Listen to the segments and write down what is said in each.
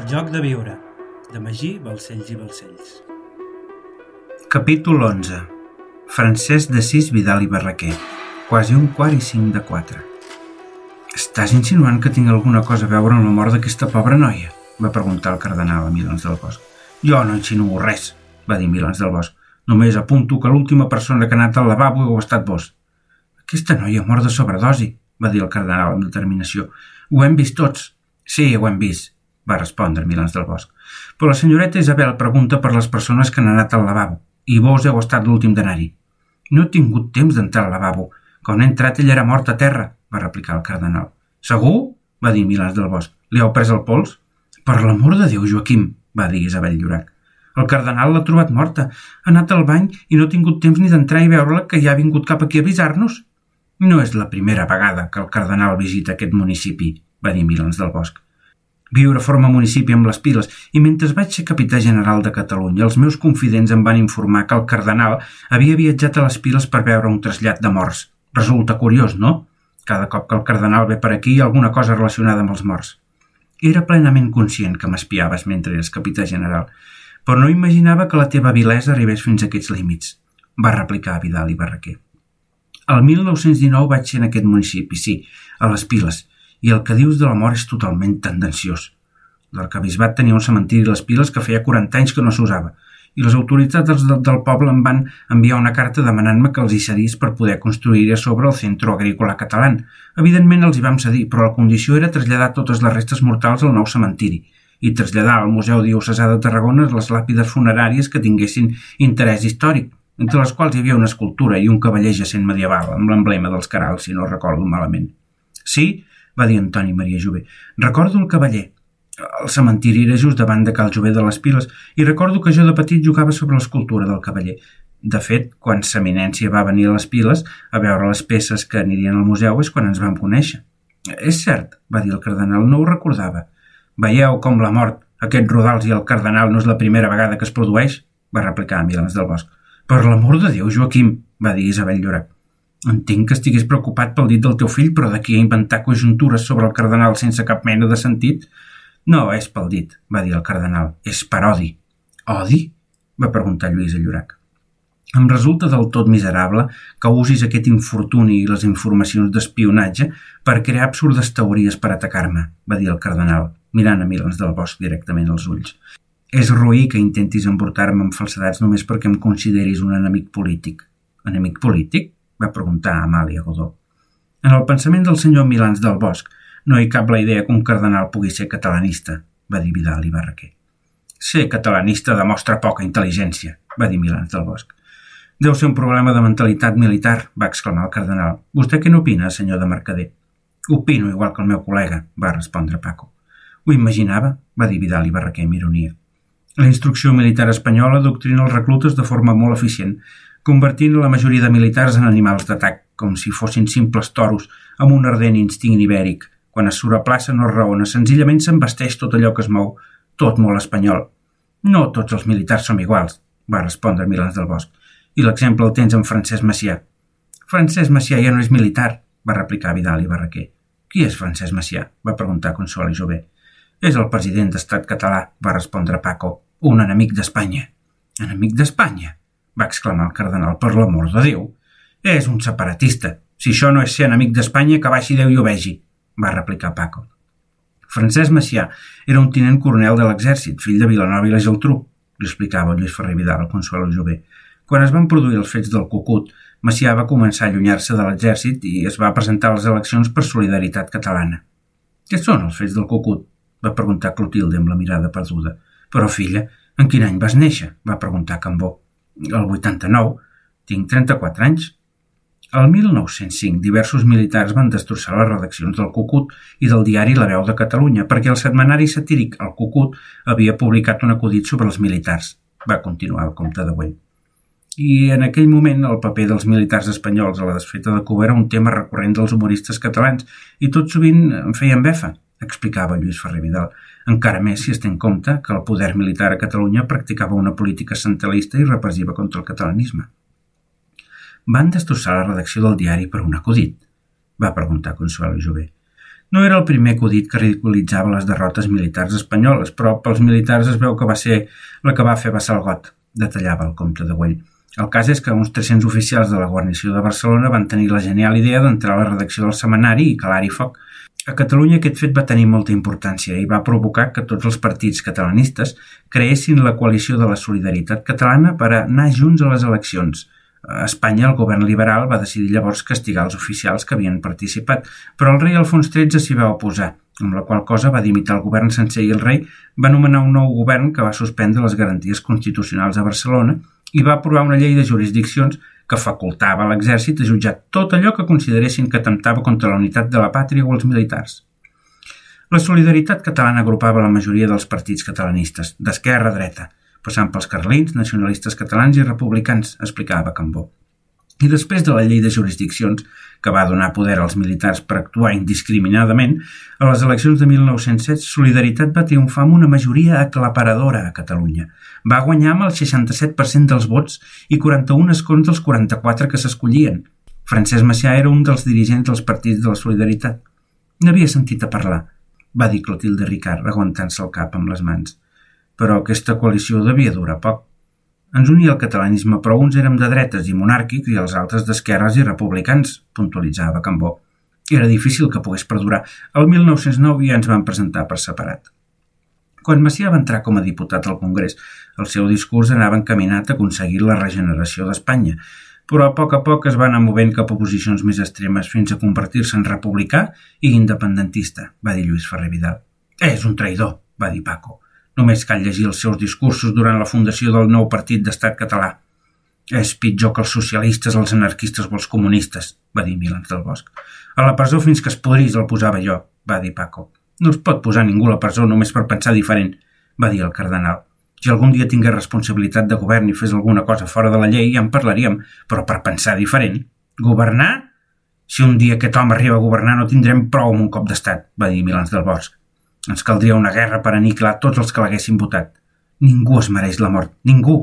El joc de viure, de Magí, Balcells i Balcells. Capítol 11. Francesc de Sis Vidal i Barraquer. Quasi un quart i cinc de quatre. Estàs insinuant que tinc alguna cosa a veure amb la mort d'aquesta pobra noia? va preguntar el cardenal a Milans del Bosc. Jo no insinuo res, va dir Milans del Bosc. Només apunto que l'última persona que ha anat al lavabo heu estat vos. Aquesta noia mort de sobredosi, va dir el cardenal amb determinació. Ho hem vist tots. Sí, ho hem vist, va respondre Milans del Bosc. Però la senyoreta Isabel pregunta per les persones que han anat al lavabo, i vos heu estat l'últim d'anar-hi. No he tingut temps d'entrar al lavabo. Quan he entrat ell era mort a terra, va replicar el cardenal. Segur? va dir Milans del Bosc. Li heu pres el pols? Per l'amor de Déu, Joaquim, va dir Isabel Llorac. El cardenal l'ha trobat morta. Ha anat al bany i no ha tingut temps ni d'entrar i veure-la que ja ha vingut cap aquí a avisar-nos. No és la primera vegada que el cardenal visita aquest municipi, va dir Milans del Bosc. Viure forma municipi amb les piles i mentre vaig ser capità general de Catalunya els meus confidents em van informar que el cardenal havia viatjat a les piles per veure un trasllat de morts. Resulta curiós, no? Cada cop que el cardenal ve per aquí alguna cosa relacionada amb els morts. Era plenament conscient que m'espiaves mentre eres capità general, però no imaginava que la teva vilesa arribés fins a aquests límits, va replicar Vidal i Barraquer. El 1919 vaig ser en aquest municipi, sí, a les piles, i el que dius de la mort és totalment tendenciós. L'arcabisbat tenia un cementiri a les piles que feia 40 anys que no s'usava, i les autoritats del, del poble em van enviar una carta demanant-me que els hi cedís per poder construir a sobre el Centro Agrícola Català. Evidentment els hi vam cedir, però la condició era traslladar totes les restes mortals al nou cementiri i traslladar al Museu Diocesà de Tarragona les làpides funeràries que tinguessin interès històric, entre les quals hi havia una escultura i un cavaller jacent medieval amb l'emblema dels carals, si no recordo malament. Sí, va dir Antoni Maria Jové. Recordo el cavaller. El cementiri era just davant de Cal Jové de les Piles i recordo que jo de petit jugava sobre l'escultura del cavaller. De fet, quan Seminència va venir a les Piles a veure les peces que anirien al museu és quan ens vam conèixer. És cert, va dir el cardenal, no ho recordava. Veieu com la mort, aquest Rodals i el cardenal no és la primera vegada que es produeix? va replicar Milans del Bosc. Per l'amor de Déu, Joaquim, va dir Isabel Llorac. Entenc que estigués preocupat pel dit del teu fill, però d'aquí a inventar conjuntures sobre el cardenal sense cap mena de sentit... No, és pel dit, va dir el cardenal. És per odi. Odi? va preguntar Lluís Llorac. Em resulta del tot miserable que usis aquest infortuni i les informacions d'espionatge per crear absurdes teories per atacar-me, va dir el cardenal, mirant a Milans del Bosc directament als ulls. És roí que intentis emportar-me amb falsedats només perquè em consideris un enemic polític. Enemic polític? Va preguntar Amàlia Godó. En el pensament del senyor Milans del Bosc no hi cap la idea que un cardenal pugui ser catalanista, va dir Vidal i Barraquer. Ser catalanista demostra poca intel·ligència, va dir Milans del Bosc. Deu ser un problema de mentalitat militar, va exclamar el cardenal. Vostè què n'opina, senyor de Mercader? Opino igual que el meu col·lega, va respondre Paco. Ho imaginava, va dir Vidal i Barraquer amb ironia. La instrucció militar espanyola doctrina els reclutes de forma molt eficient, convertint la majoria de militars en animals d'atac, com si fossin simples toros amb un ardent instint ibèric. Quan es plaça no es raona, senzillament s'embasteix tot allò que es mou, tot molt espanyol. No tots els militars som iguals, va respondre Milans del Bosc, i l'exemple el tens en Francesc Macià. Francesc Macià ja no és militar, va replicar Vidal i Barraquer. Qui és Francesc Macià? va preguntar Consuelo Jové. És el president d'estat català, va respondre Paco, un enemic d'Espanya. Enemic d'Espanya? Va exclamar el cardenal, per l'amor de Déu. És un separatista. Si això no és ser enemic d'Espanya, que baixi Déu i ho vegi, va replicar Paco. Francesc Macià era un tinent coronel de l'exèrcit, fill de Vilanova i la Geltrú, li explicava Lluís Ferrer Vidal al Consuelo Jové. Quan es van produir els fets del Cucut, Macià va començar a allunyar-se de l'exèrcit i es va presentar a les eleccions per solidaritat catalana. Què són els fets del Cucut? va preguntar Clotilde amb la mirada perduda. Però, filla, en quin any vas néixer? va preguntar Cambó el 89, tinc 34 anys. El 1905, diversos militars van destrossar les redaccions del Cucut i del diari La Veu de Catalunya perquè el setmanari satíric El Cucut havia publicat un acudit sobre els militars. Va continuar el comte de Güell. I en aquell moment el paper dels militars espanyols a la desfeta de Cuba era un tema recurrent dels humoristes catalans i tot sovint em feien befa, explicava Lluís Ferrer Vidal, encara més si es té en compte que el poder militar a Catalunya practicava una política centralista i repressiva contra el catalanisme. Van destrossar la redacció del diari per un acudit? Va preguntar Consuelo Jové. No era el primer acudit que ridiculitzava les derrotes militars espanyoles, però pels militars es veu que va ser la que va fer vessar el got, detallava el comte de Güell. El cas és que uns 300 oficials de la guarnició de Barcelona van tenir la genial idea d'entrar a la redacció del semanari i calar-hi foc. A Catalunya aquest fet va tenir molta importància i va provocar que tots els partits catalanistes creessin la coalició de la solidaritat catalana per anar junts a les eleccions – a Espanya el govern liberal va decidir llavors castigar els oficials que havien participat, però el rei Alfons XIII s'hi va oposar, amb la qual cosa va dimitar el govern sencer i el rei va nomenar un nou govern que va suspendre les garanties constitucionals a Barcelona i va aprovar una llei de jurisdiccions que facultava a l'exèrcit a jutjar tot allò que consideressin que atemptava contra la unitat de la pàtria o els militars. La solidaritat catalana agrupava la majoria dels partits catalanistes, d'esquerra a dreta, passant pels carlins, nacionalistes catalans i republicans, explicava Cambó. I després de la llei de jurisdiccions, que va donar poder als militars per actuar indiscriminadament, a les eleccions de 1907 Solidaritat va triomfar amb una majoria aclaparadora a Catalunya. Va guanyar amb el 67% dels vots i 41 escons dels 44 que s'escollien. Francesc Macià era un dels dirigents dels partits de la Solidaritat. N'havia sentit a parlar, va dir Clotilde Ricard, aguantant-se el cap amb les mans però aquesta coalició devia durar poc. Ens unia el catalanisme, però uns érem de dretes i monàrquics i els altres d'esquerres i republicans, puntualitzava Cambó. Era difícil que pogués perdurar. El 1909 ja ens van presentar per separat. Quan Macià va entrar com a diputat al Congrés, el seu discurs anava encaminat a aconseguir la regeneració d'Espanya, però a poc a poc es va anar movent cap a posicions més extremes fins a convertir-se en republicà i independentista, va dir Lluís Ferrer Vidal. És un traïdor, va dir Paco. Només cal llegir els seus discursos durant la fundació del nou partit d'estat català. És pitjor que els socialistes, els anarquistes o els comunistes, va dir Milans del Bosch. A la presó fins que es podrís el posava jo, va dir Paco. No es pot posar ningú a la presó només per pensar diferent, va dir el cardenal. Si algun dia tingués responsabilitat de govern i fes alguna cosa fora de la llei ja en parlaríem, però per pensar diferent. Governar? Si un dia aquest home arriba a governar no tindrem prou amb un cop d'estat, va dir Milans del Bosch. Ens caldria una guerra per aniquilar tots els que l'haguessin votat. Ningú es mereix la mort. Ningú,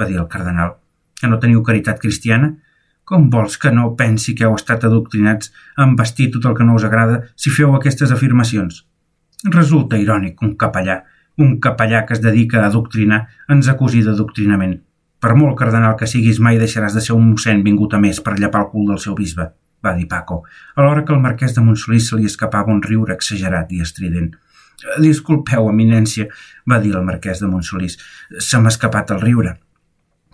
va dir el cardenal. Que no teniu caritat cristiana? Com vols que no pensi que heu estat adoctrinats a embestir tot el que no us agrada si feu aquestes afirmacions? Resulta irònic un capellà, un capellà que es dedica a adoctrinar, ens acusi d'adoctrinament. Per molt cardenal que siguis, mai deixaràs de ser un mossèn vingut a més per llapar el cul del seu bisbe, va dir Paco, alhora que el marquès de Montsolís se li escapava un riure exagerat i estrident. Disculpeu, eminència, va dir el marquès de Montsolís. Se m'ha escapat el riure.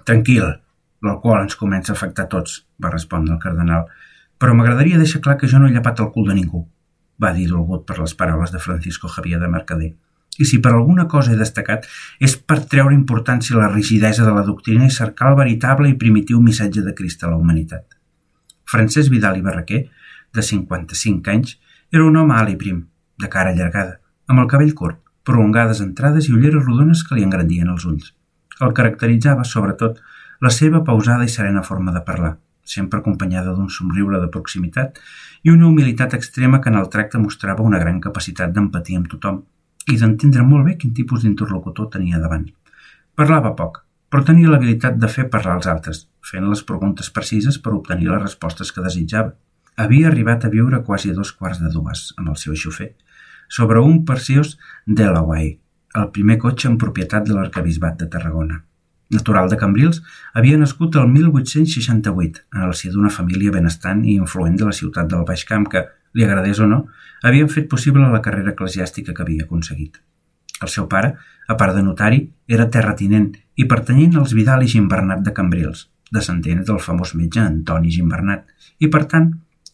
Tranquil, l'alcohol ens comença a afectar tots, va respondre el cardenal. Però m'agradaria deixar clar que jo no he llapat el cul de ningú, va dir dolgut per les paraules de Francisco Javier de Mercader. I si per alguna cosa he destacat és per treure importància a la rigidesa de la doctrina i cercar el veritable i primitiu missatge de Crist a la humanitat. Francesc Vidal i Barraquer, de 55 anys, era un home alt i prim, de cara allargada, amb el cabell curt, prolongades entrades i ulleres rodones que li engrandien els ulls. El caracteritzava, sobretot, la seva pausada i serena forma de parlar, sempre acompanyada d'un somriure de proximitat i una humilitat extrema que en el tracte mostrava una gran capacitat d'empatia amb tothom i d'entendre molt bé quin tipus d'interlocutor tenia davant. Parlava poc, però tenia l'habilitat de fer parlar als altres, fent les preguntes precises per obtenir les respostes que desitjava. Havia arribat a viure quasi a dos quarts de dues amb el seu xofer, sobre un Perseus Delaware, el primer cotxe en propietat de l'arcabisbat de Tarragona. Natural de Cambrils, havia nascut el 1868 en el si d'una família benestant i influent de la ciutat del Baix Camp que, li agradés o no, havien fet possible la carrera eclesiàstica que havia aconseguit. El seu pare, a part de notari, era terratinent i pertanyent als Vidal i Gimbernat de Cambrils, descendents del famós metge Antoni Gimbernat, i per tant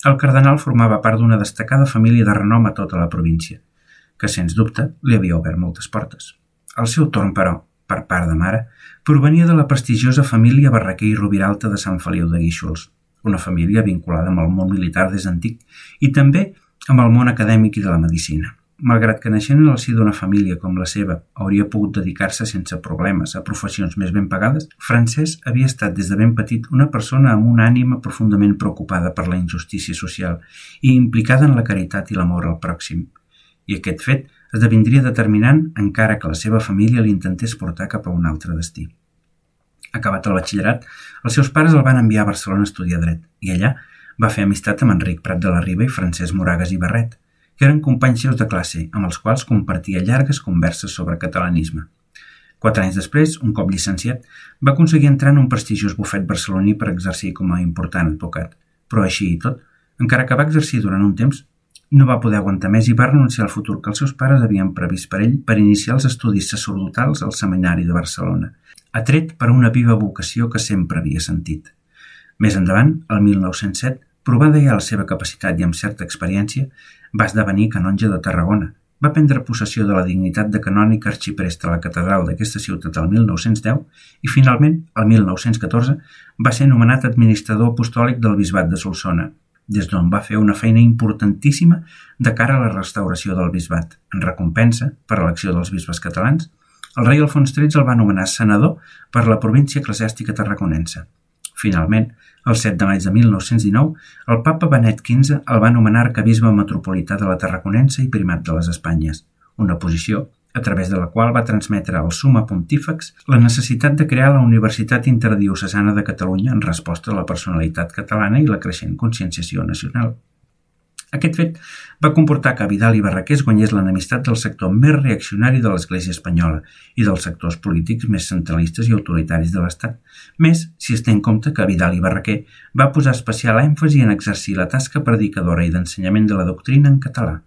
el cardenal formava part d'una destacada família de renom a tota la província, que, sens dubte, li havia obert moltes portes. El seu torn, però, per part de mare, provenia de la prestigiosa família Barraquer i Rubiralta de Sant Feliu de Guíxols, una família vinculada amb el món militar des d'antic i també amb el món acadèmic i de la medicina. Malgrat que naixent en el si d'una família com la seva hauria pogut dedicar-se sense problemes a professions més ben pagades, Francesc havia estat des de ben petit una persona amb una ànima profundament preocupada per la injustícia social i implicada en la caritat i l'amor al pròxim. I aquest fet esdevindria determinant encara que la seva família l'intentés portar cap a un altre destí. Acabat el batxillerat, els seus pares el van enviar a Barcelona a estudiar dret i allà va fer amistat amb Enric Prat de la Riba i Francesc Moragas i Barret, que eren companys seus de classe, amb els quals compartia llargues converses sobre catalanisme. Quatre anys després, un cop llicenciat, va aconseguir entrar en un prestigiós bufet barceloní per exercir com a important advocat. Però així i tot, encara que va exercir durant un temps, no va poder aguantar més i va renunciar al futur que els seus pares havien previst per ell per iniciar els estudis sacerdotals al Seminari de Barcelona, atret per una viva vocació que sempre havia sentit. Més endavant, el 1907, provada ja la seva capacitat i amb certa experiència, va esdevenir canonge de Tarragona. Va prendre possessió de la dignitat de canònic arxiprest a la catedral d'aquesta ciutat el 1910 i finalment, el 1914, va ser nomenat administrador apostòlic del bisbat de Solsona, des d'on va fer una feina importantíssima de cara a la restauració del bisbat. En recompensa, per l'elecció dels bisbes catalans, el rei Alfons XIII el va nomenar senador per la província eclesiàstica tarraconense. Finalment, el 7 de maig de 1919, el papa Benet XV el va nomenar arcabisbe metropolità de la Tarraconense i primat de les Espanyes, una posició a través de la qual va transmetre al Suma Pontífex la necessitat de crear la Universitat Interdiocesana de Catalunya en resposta a la personalitat catalana i la creixent conscienciació nacional. Aquest fet va comportar que Vidal i Barraqués guanyés l'enemistat del sector més reaccionari de l'Església espanyola i dels sectors polítics més centralistes i autoritaris de l'Estat, més si es té en compte que Vidal i Barraquer va posar especial èmfasi en exercir la tasca predicadora i d'ensenyament de la doctrina en català.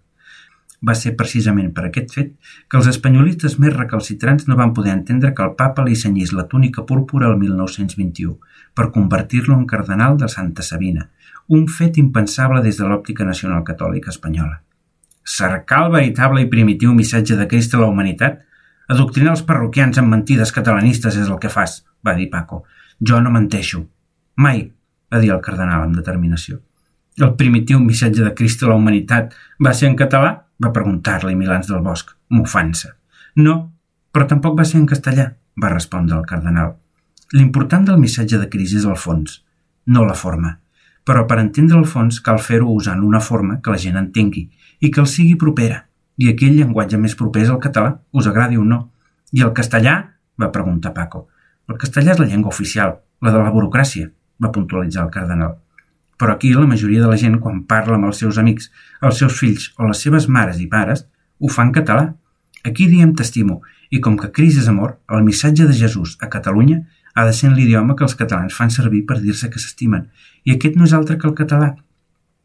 Va ser precisament per aquest fet que els espanyolistes més recalcitrants no van poder entendre que el papa li senyís la túnica púrpura el 1921 per convertir-lo en cardenal de Santa Sabina, un fet impensable des de l'òptica nacional catòlica espanyola. Cercar el veritable i primitiu missatge de Crist a la humanitat? Adoctrinar els parroquians amb mentides catalanistes és el que fas, va dir Paco. Jo no menteixo. Mai, va dir el cardenal amb determinació. El primitiu missatge de Crist a la humanitat va ser en català? Va preguntar-li Milans del Bosc, mofant-se. No, però tampoc va ser en castellà, va respondre el cardenal. L'important del missatge de crisi és el fons, no la forma. Però per entendre el fons cal fer-ho usant una forma que la gent entengui i que el sigui propera. I aquell llenguatge més proper és el català, us agradi o no. I el castellà? va preguntar Paco. El castellà és la llengua oficial, la de la burocràcia, va puntualitzar el cardenal. Però aquí la majoria de la gent, quan parla amb els seus amics, els seus fills o les seves mares i pares, ho fa en català. Aquí diem t'estimo, i com que Cris és amor, el missatge de Jesús a Catalunya ha de ser en l'idioma que els catalans fan servir per dir-se que s'estimen, i aquest no és altre que el català.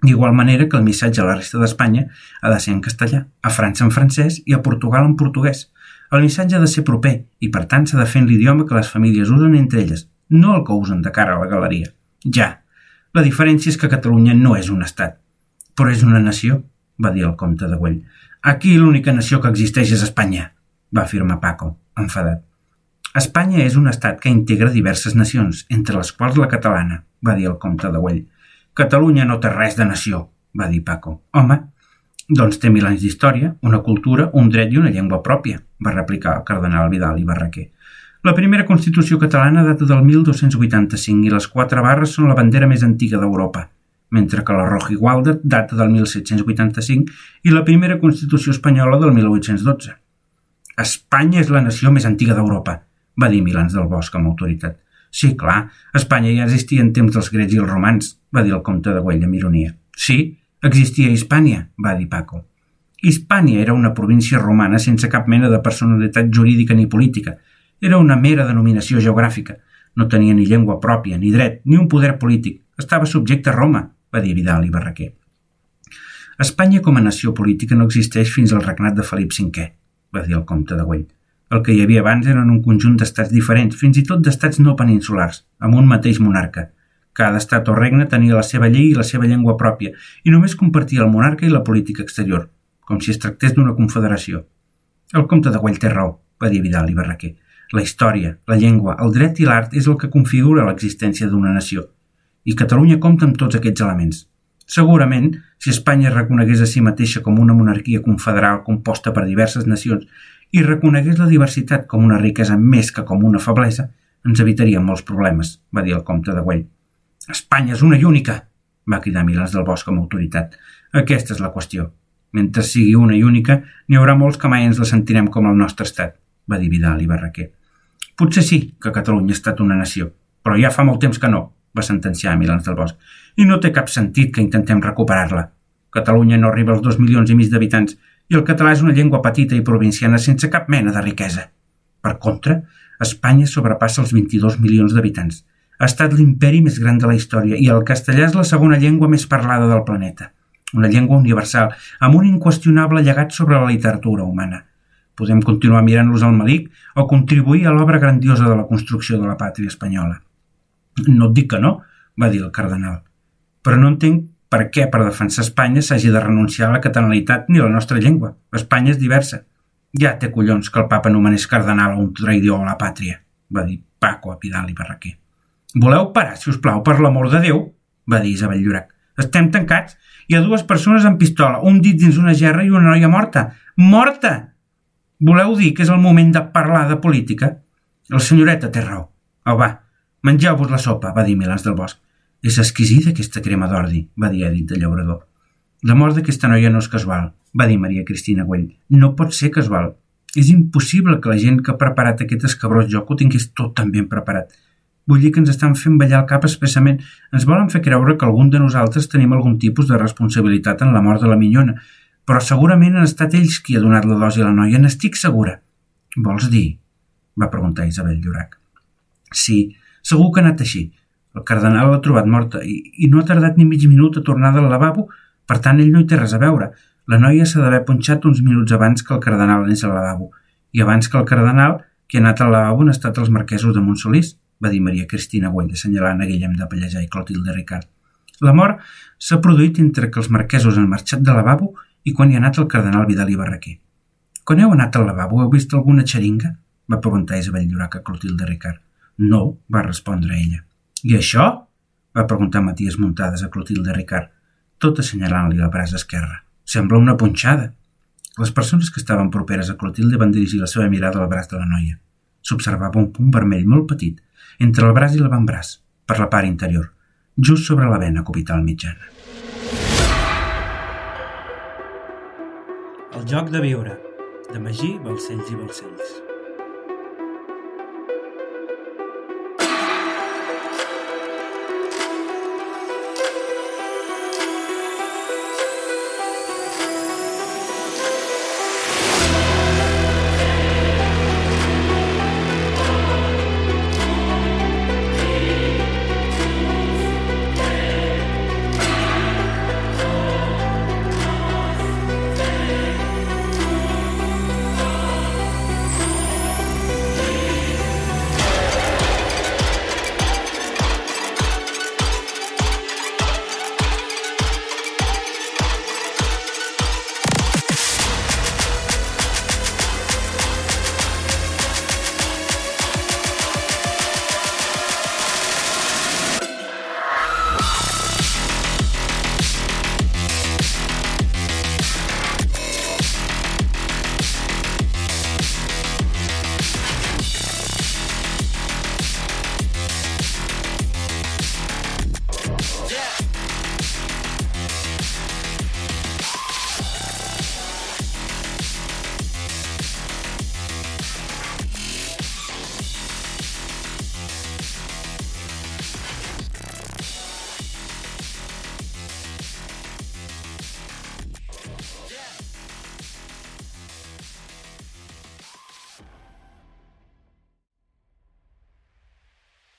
D'igual manera que el missatge a la resta d'Espanya ha de ser en castellà, a França en francès i a Portugal en portuguès. El missatge ha de ser proper i, per tant, s'ha de fer en l'idioma que les famílies usen entre elles, no el que usen de cara a la galeria. Ja, la diferència és que Catalunya no és un estat, però és una nació, va dir el comte de Güell. Aquí l'única nació que existeix és Espanya, va afirmar Paco, enfadat. Espanya és un estat que integra diverses nacions, entre les quals la catalana, va dir el comte de Güell. Catalunya no té res de nació, va dir Paco. Home, doncs té mil anys d'història, una cultura, un dret i una llengua pròpia, va replicar el cardenal Vidal i Barraquer. La primera Constitució catalana data del 1285 i les quatre barres són la bandera més antiga d'Europa, mentre que la Rojigualda data del 1785 i la primera Constitució espanyola del 1812. Espanya és la nació més antiga d'Europa, va dir Milans del Bosc amb autoritat. Sí, clar, Espanya ja existia en temps dels grecs i els romans, va dir el comte de Güell amb ironia. Sí, existia Hispània, va dir Paco. Hispània era una província romana sense cap mena de personalitat jurídica ni política, era una mera denominació geogràfica. No tenia ni llengua pròpia, ni dret, ni un poder polític. Estava subjecte a Roma, va dir Vidal i Barraquer. Espanya com a nació política no existeix fins al regnat de Felip V, va dir el comte de Güell. El que hi havia abans eren un conjunt d'estats diferents, fins i tot d'estats no peninsulars, amb un mateix monarca. Cada estat o regne tenia la seva llei i la seva llengua pròpia, i només compartia el monarca i la política exterior, com si es tractés d'una confederació. El comte de Güell té raó, va dir Vidal i Barraquer. La història, la llengua, el dret i l'art és el que configura l'existència d'una nació. I Catalunya compta amb tots aquests elements. Segurament, si Espanya reconegués a si mateixa com una monarquia confederal composta per diverses nacions i reconegués la diversitat com una riquesa més que com una feblesa, ens evitaríem molts problemes, va dir el comte de Güell. Espanya és una i única, va cridar Milans del Bosc amb autoritat. Aquesta és la qüestió. Mentre sigui una i única, n'hi haurà molts que mai ens la sentirem com el nostre estat va dir Vidal i Barraquer. Potser sí que Catalunya ha estat una nació, però ja fa molt temps que no, va sentenciar Milans del Bosc, i no té cap sentit que intentem recuperar-la. Catalunya no arriba als dos milions i mig d'habitants i el català és una llengua petita i provinciana sense cap mena de riquesa. Per contra, Espanya sobrepassa els 22 milions d'habitants. Ha estat l'imperi més gran de la història i el castellà és la segona llengua més parlada del planeta. Una llengua universal, amb un inqüestionable llegat sobre la literatura humana. Podem continuar mirant-los al malic o contribuir a l'obra grandiosa de la construcció de la pàtria espanyola. No et dic que no, va dir el cardenal, però no entenc per què per defensar Espanya s'hagi de renunciar a la catalanitat ni a la nostra llengua. Espanya és diversa. Ja té collons que el papa nomenés cardenal a un traïdor a la pàtria, va dir Paco a Pidal i Barraquer. Voleu parar, si us plau, per l'amor de Déu? va dir Isabel Llorac. Estem tancats. Hi ha dues persones amb pistola, un dit dins una gerra i una noia morta. Morta! Voleu dir que és el moment de parlar de política? El senyoreta té raó. Au, va, mengeu-vos la sopa, va dir Milans del Bosc. És exquisida aquesta crema d'ordi, va dir Edith de Llaurador. La mort d'aquesta noia no és casual, va dir Maria Cristina Güell. No pot ser casual. És impossible que la gent que ha preparat aquest escabrós joc ho tingués tot tan ben preparat. Vull dir que ens estan fent ballar el cap expressament. Ens volen fer creure que algun de nosaltres tenim algun tipus de responsabilitat en la mort de la minyona, però segurament han estat ells qui ha donat la dosi a la noia, n'estic segura. Vols dir? va preguntar Isabel Llorac. Sí, segur que ha anat així, el cardenal l'ha trobat morta i, i no ha tardat ni mig minut a tornar del lavabo, per tant ell no hi té res a veure. La noia s'ha d'haver punxat uns minuts abans que el cardenal anés al lavabo. I abans que el cardenal, qui ha anat al lavabo han estat els marquesos de Montsolís, va dir Maria Cristina Güell, assenyalant a Guillem de Pallejà i Clotilde Ricard. La mort s'ha produït entre que els marquesos han marxat de lavabo i quan hi ha anat el cardenal Vidal i Barraquer. Quan heu anat al lavabo heu vist alguna xeringa? va preguntar Isabel Llorac a Clotilde Ricard. No, va respondre ella. I això? va preguntar Matías Muntades a Clotilde Ricard, tot assenyalant-li el braç esquerre. Sembla una punxada. Les persones que estaven properes a Clotilde van dirigir la seva mirada al braç de la noia. S'observava un punt vermell molt petit, entre el braç i l'avantbraç, per la part interior, just sobre la vena cubital mitjana. El joc de viure, de Magí, Balcells i Balcells.